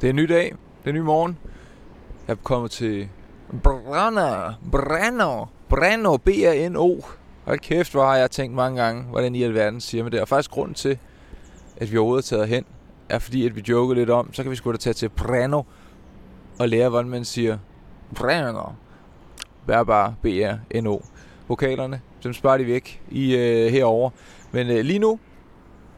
Det er en ny dag. Det er en ny morgen. Jeg er kommet til Brænder, Brænder, Brænder, B-R-N-O. Hold kæft, hvor har jeg tænkt mange gange, hvordan i alverden siger man det. Og faktisk grunden til, at vi overhovedet er taget hen, er fordi, at vi joker lidt om, så kan vi sgu da tage til Brano og lære, hvordan man siger Brano. Vær bare B-R-N-O. Vokalerne, dem sparer de væk i øh, herover. Men øh, lige nu,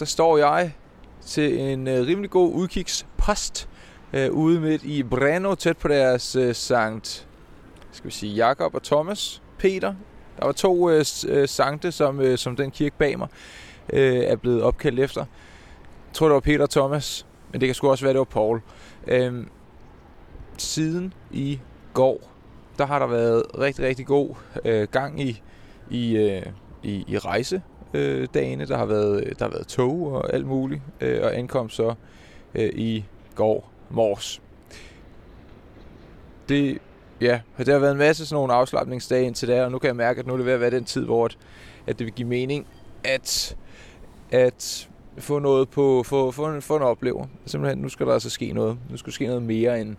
der står jeg til en øh, rimelig god udkigspost øh, ude midt i Breno, tæt på deres øh, Sankt, skal vi sige, Jakob og Thomas, Peter. Der var to øh, øh, sankte, som, øh, som den kirke bag mig øh, er blevet opkaldt efter. Jeg tror, det var Peter og Thomas, men det kan sgu også være, det var Paul. Øh, siden i går, der har der været rigtig, rigtig god øh, gang i, i, øh, i, i rejse øh, dagene. Der har været der har været tog og alt muligt øh, og ankom så øh, i går mors. Det ja, det har været en masse sådan nogle afslappningsdage indtil da, og nu kan jeg mærke, at nu er det ved at være den tid, hvor at, at det vil give mening at at få noget på få, få, en, få en oplever. Simpelthen, nu skal der altså ske noget. Nu skal der ske noget mere end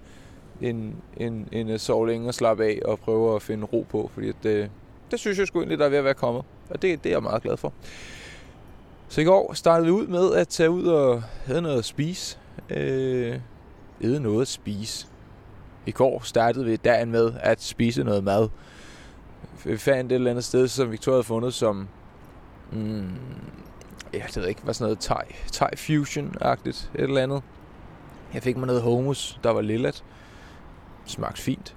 end, end, end at sove længe og slappe af og prøve at finde ro på, fordi at, det, det synes jeg sgu egentlig, der er ved at være kommet. Og det, det er jeg meget glad for. Så i går startede vi ud med at tage ud og have noget at spise. Øh, æde noget at spise. I går startede vi dagen med at spise noget mad. Vi fandt et eller andet sted, som Victoria havde fundet som... Mm, jeg det ved ikke, var sådan noget thai, thai fusion-agtigt, et eller andet. Jeg fik mig noget hummus, der var lillet. Smagte fint.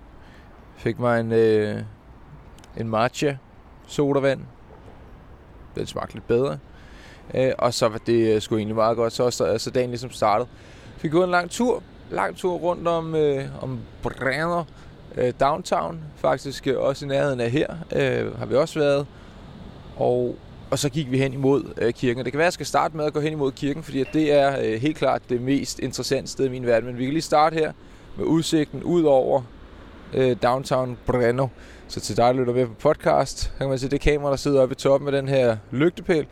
Fik mig en, øh, en matcha sodavand. Den smagte lidt bedre. Øh, og så var det øh, sgu egentlig meget godt. Så, så, så dagen ligesom startede. Fik gået en lang tur. Lang tur rundt om, øh, om Brenner øh, downtown. Faktisk øh, også i nærheden af her øh, har vi også været. Og, og så gik vi hen imod øh, kirken. Det kan være, at jeg skal starte med at gå hen imod kirken, fordi at det er øh, helt klart det mest interessante sted i min verden. Men vi kan lige starte her med udsigten ud over øh, downtown Breno. Så til dig, der lytter med på podcast, kan man se det kamera, der sidder oppe i toppen af den her lygtepæl.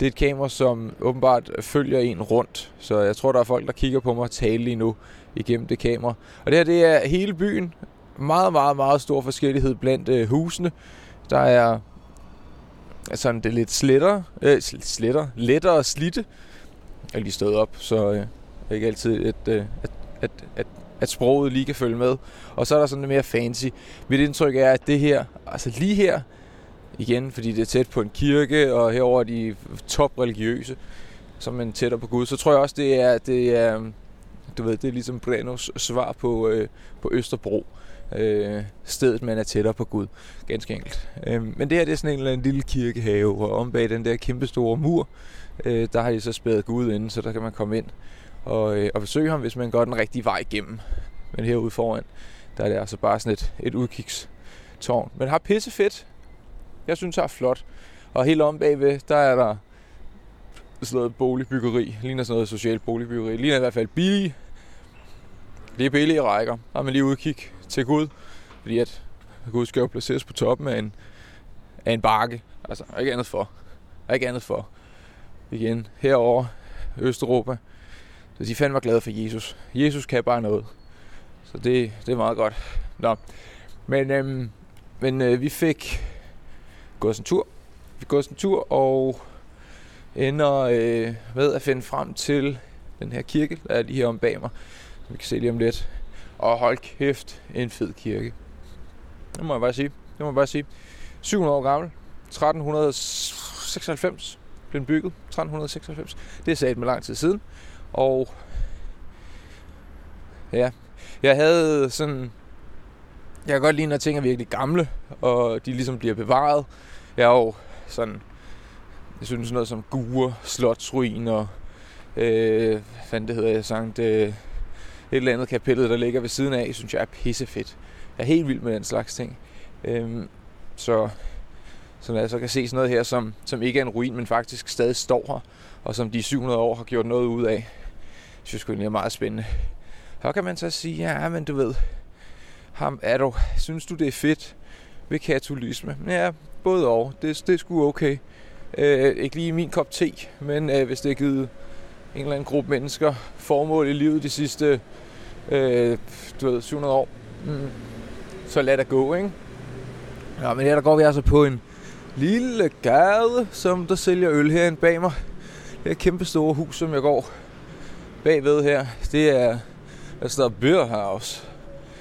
Det er et kamera, som åbenbart følger en rundt. Så jeg tror, der er folk, der kigger på mig tale lige nu igennem det kamera. Og det her, det er hele byen. Meget, meget, meget stor forskellighed blandt øh, husene. Der er altså det er lidt slitter, øh, slitter, lettere og slitte. Jeg er lige stået op, så øh, er ikke altid et, øh, at, at, at at sproget lige kan følge med. Og så er der sådan lidt mere fancy. Mit indtryk er, at det her, altså lige her, igen, fordi det er tæt på en kirke, og herover er de top religiøse, som man tættere på Gud, så tror jeg også, det er, det er du ved, det er ligesom Brenos svar på, øh, på Østerbro. Øh, stedet, man er tættere på Gud. Ganske enkelt. Øh, men det her det er sådan en eller anden lille kirkehave, og om bag den der kæmpe store mur, øh, der har de så spædet Gud inde, så der kan man komme ind og, øh, og besøge ham, hvis man går den rigtige vej igennem. Men herude foran, der er det altså bare sådan et, et udkigstårn. Men har pisse fedt. Jeg synes, det er flot. Og helt om bagved, der er der sådan noget boligbyggeri. Ligner sådan noget socialt boligbyggeri. Ligner i hvert fald billige. Det er billige rækker. Der er man lige udkig til Gud. Fordi at Gud skal jo placeres på toppen af en, af en bakke. Altså, ikke andet for. Ikke andet for. Igen, herover Østeuropa. Så de fandme glade for Jesus. Jesus kan bare noget. Så det, det er meget godt. Nå. Men, øhm, men øh, vi fik gået en tur. Vi går gået en tur og ender øh, ved at finde frem til den her kirke, der er lige her om bag mig. Som vi kan se lige om lidt. Og hold kæft, en fed kirke. Det må jeg bare sige. Det må jeg bare sige. 700 år gammel. 1396 blev den bygget. 1396. Det er sat med lang tid siden. Og ja, jeg havde sådan... Jeg kan godt lide, når ting er virkelig gamle, og de ligesom bliver bevaret. Jeg er jo sådan... Jeg synes sådan noget som Gure, Slotsruiner, øh, hvad det hedder jeg sagt, øh, et eller andet kapellet, der ligger ved siden af, synes jeg er pissefedt. Jeg er helt vild med den slags ting. Øh, så, så når jeg så kan se sådan noget her, som, som ikke er en ruin, men faktisk stadig står her, og som de 700 år har gjort noget ud af, synes jeg egentlig er meget spændende. Så kan man så sige, ja, men du ved, ham er du, synes du det er fedt ved katolisme? Ja, både og. Det, det er sgu okay. Øh, ikke lige min kop te, men øh, hvis det er givet en eller anden gruppe mennesker formål i livet de sidste øh, du ved, 700 år. Mm. Så lad det gå, ikke? Ja, men her der går vi altså på en lille gade, som der sælger øl herinde bag mig. Det er et kæmpe store hus, som jeg går bagved her. Det er, altså, der er Beer House.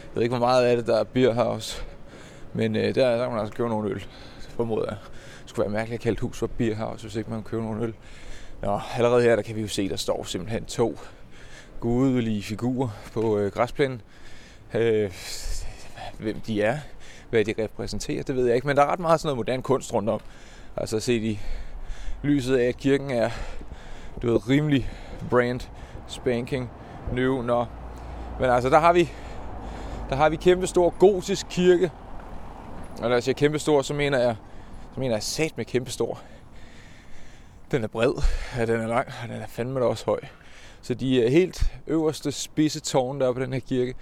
Jeg ved ikke, hvor meget af det, der er Beer House. Men øh, der, der kan man altså købe nogle øl, formoder jeg. Det skulle være mærkeligt at kalde hus for Beer House, hvis ikke man køber nogle øl. Nå, allerede her, der kan vi jo se, der står simpelthen to gudelige figurer på øh, græsplænen. Øh, hvem de er, hvad de repræsenterer, det ved jeg ikke. Men der er ret meget sådan noget moderne kunst rundt om. Altså se i lyset af, at kirken er du ved, rimelig brand spanking new. Nå. Men altså, der har vi der har vi kæmpe stor gotisk kirke. Og når jeg siger kæmpestor, så mener jeg, så mener jeg sat med kæmpestor. Den er bred, ja, den er lang, og den er fandme da også høj. Så de helt øverste spidse tårne, der er på den her kirke,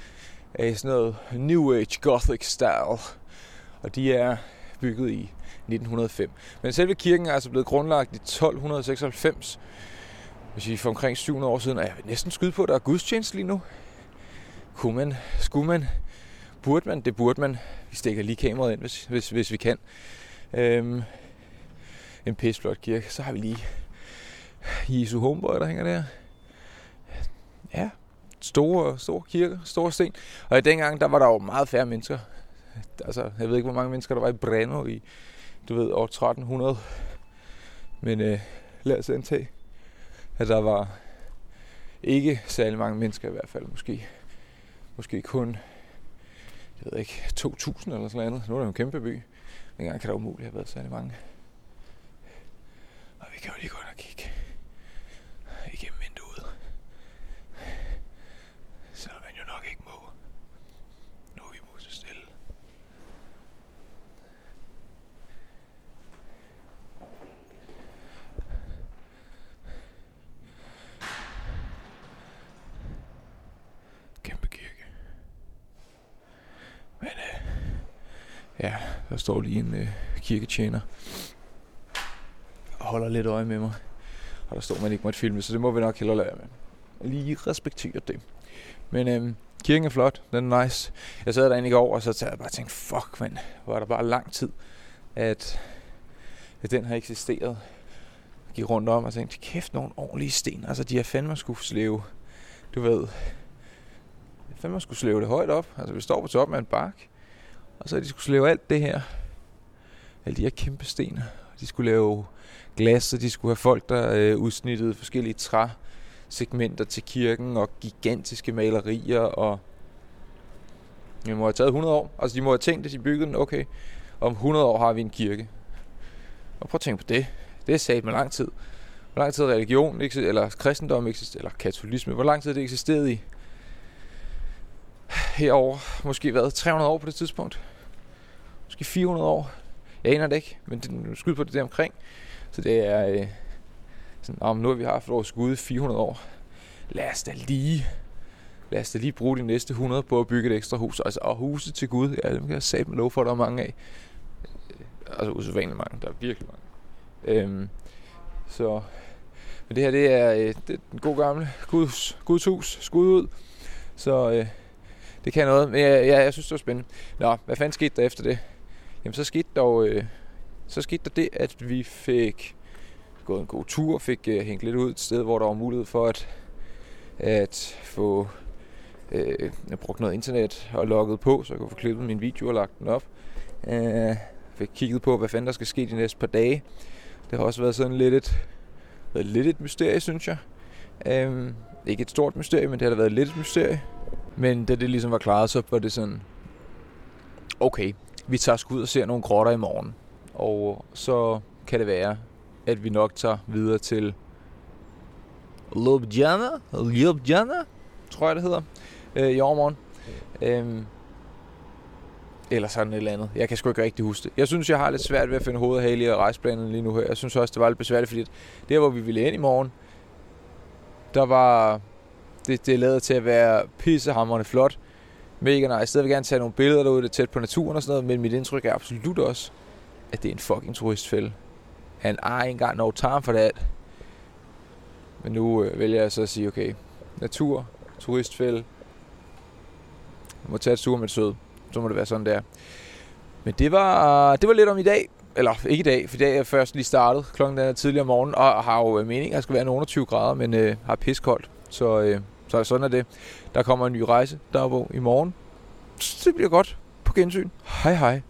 er i sådan noget New Age Gothic style. Og de er bygget i 1905. Men selve kirken er altså blevet grundlagt i 1296. Hvis vi for omkring 700 år siden, og jeg vil næsten skyde på, at der er gudstjeneste lige nu. Kunne man, skulle man, burde man, det burde man. Vi stikker lige kameraet ind, hvis, hvis, hvis vi kan. Øhm, en pisseflot kirke. Så har vi lige Jesu Homeboy, der hænger der. Ja, store, store kirker, store sten. Og i dengang, der var der jo meget færre mennesker. Altså, jeg ved ikke, hvor mange mennesker der var i Breno i, du ved, år 1300. Men øh, lad os antage, at der var ikke særlig mange mennesker i hvert fald. Måske, måske kun, jeg ved ikke, 2.000 eller sådan noget. Nu er det jo en kæmpe by. Dengang kan der umuligt have været særlig mange. Og vi kan jo lige gå og kigge. Ja, der står lige en øh, kirketjener og holder lidt øje med mig. Og der står, man ikke måtte filme, så det må vi nok hellere lade med. Lige respektere det. Men øhm, kirken er flot, den er nice. Jeg sad derinde i går, og så jeg bare tænkte, fuck mand, hvor er der bare lang tid, at, at den har eksisteret. Jeg gik rundt om og tænkte, kæft, nogle ordentlige sten. Altså, de har fandme skulle slæve, du ved, fandme skulle slæve det højt op. Altså, vi står på toppen af en bark, og så de skulle lave alt det her. Alle de her kæmpe sten. De skulle lave glas, og de skulle have folk, der øh, udsnittede forskellige træsegmenter til kirken, og gigantiske malerier, og det må have taget 100 år. Altså de må have tænkt, at de byggede den, okay, om 100 år har vi en kirke. Og prøv at tænke på det. Det er sat med lang tid. Hvor lang tid religion, eller kristendom, eller katolisme, hvor lang tid det eksisterede i? Herover måske været 300 år på det tidspunkt måske 400 år. Jeg aner det ikke, men det er skud på det der omkring. Så det er øh, sådan, om nu har vi haft vores skud 400 år. Lad os da lige lad os da lige bruge de næste 100 på at bygge et ekstra hus. Altså, og huset til Gud, ja, dem kan jeg sætte lov for, at der er mange af. Øh, altså usædvanligt mange, der er virkelig mange. Øhm, så, men det her, det er, øh, det er den gode gamle Guds, Guds hus, skud ud. Så øh, det kan noget, men jeg, jeg, jeg synes, det var spændende. Nå, hvad fanden skete der efter det? Jamen så skete der øh, så skete der det, at vi fik gået en god tur, fik øh, hængt lidt ud et sted, hvor der var mulighed for at, at få øh, brugt noget internet og logget på, så jeg kunne få klippet min video og lagt den op. Øh, fik kigget på, hvad fanden der skal ske de næste par dage. Det har også været sådan lidt et, været lidt et mysterie, synes jeg. Øh, ikke et stort mysterie, men det har da været lidt et mysterie. Men da det ligesom var klaret, så var det sådan, okay, vi tager sgu ud og ser nogle grotter i morgen. Og så kan det være, at vi nok tager videre til Ljubljana, Ljubljana, tror jeg det hedder, øh, i overmorgen. Øhm, eller sådan et eller andet. Jeg kan sgu ikke rigtig huske det. Jeg synes, jeg har lidt svært ved at finde hovedet og i rejseplanen lige nu her. Jeg synes også, det var lidt besværligt, fordi der, hvor vi ville ind i morgen, der var... Det, det er lavet til at være pissehammerende flot mega nice. Jeg vil gerne tage nogle billeder derude, det er tæt på naturen og sådan noget, men mit indtryk er absolut også, at det er en fucking turistfælde. Han er ikke engang no time for det. Men nu øh, vælger jeg så at sige, okay, natur, turistfælde, jeg må tage et sur med sød. Så må det være sådan, der. Men det var, det var lidt om i dag. Eller ikke i dag, for i dag er jeg først lige startet. Klokken er tidligere om morgenen, og har jo øh, meningen, at jeg skal være nogle 20 grader, men øh, har piskoldt. Så, øh, så sådan er det. Der kommer en ny rejse, der i morgen. Så det bliver godt på gensyn. Hej hej.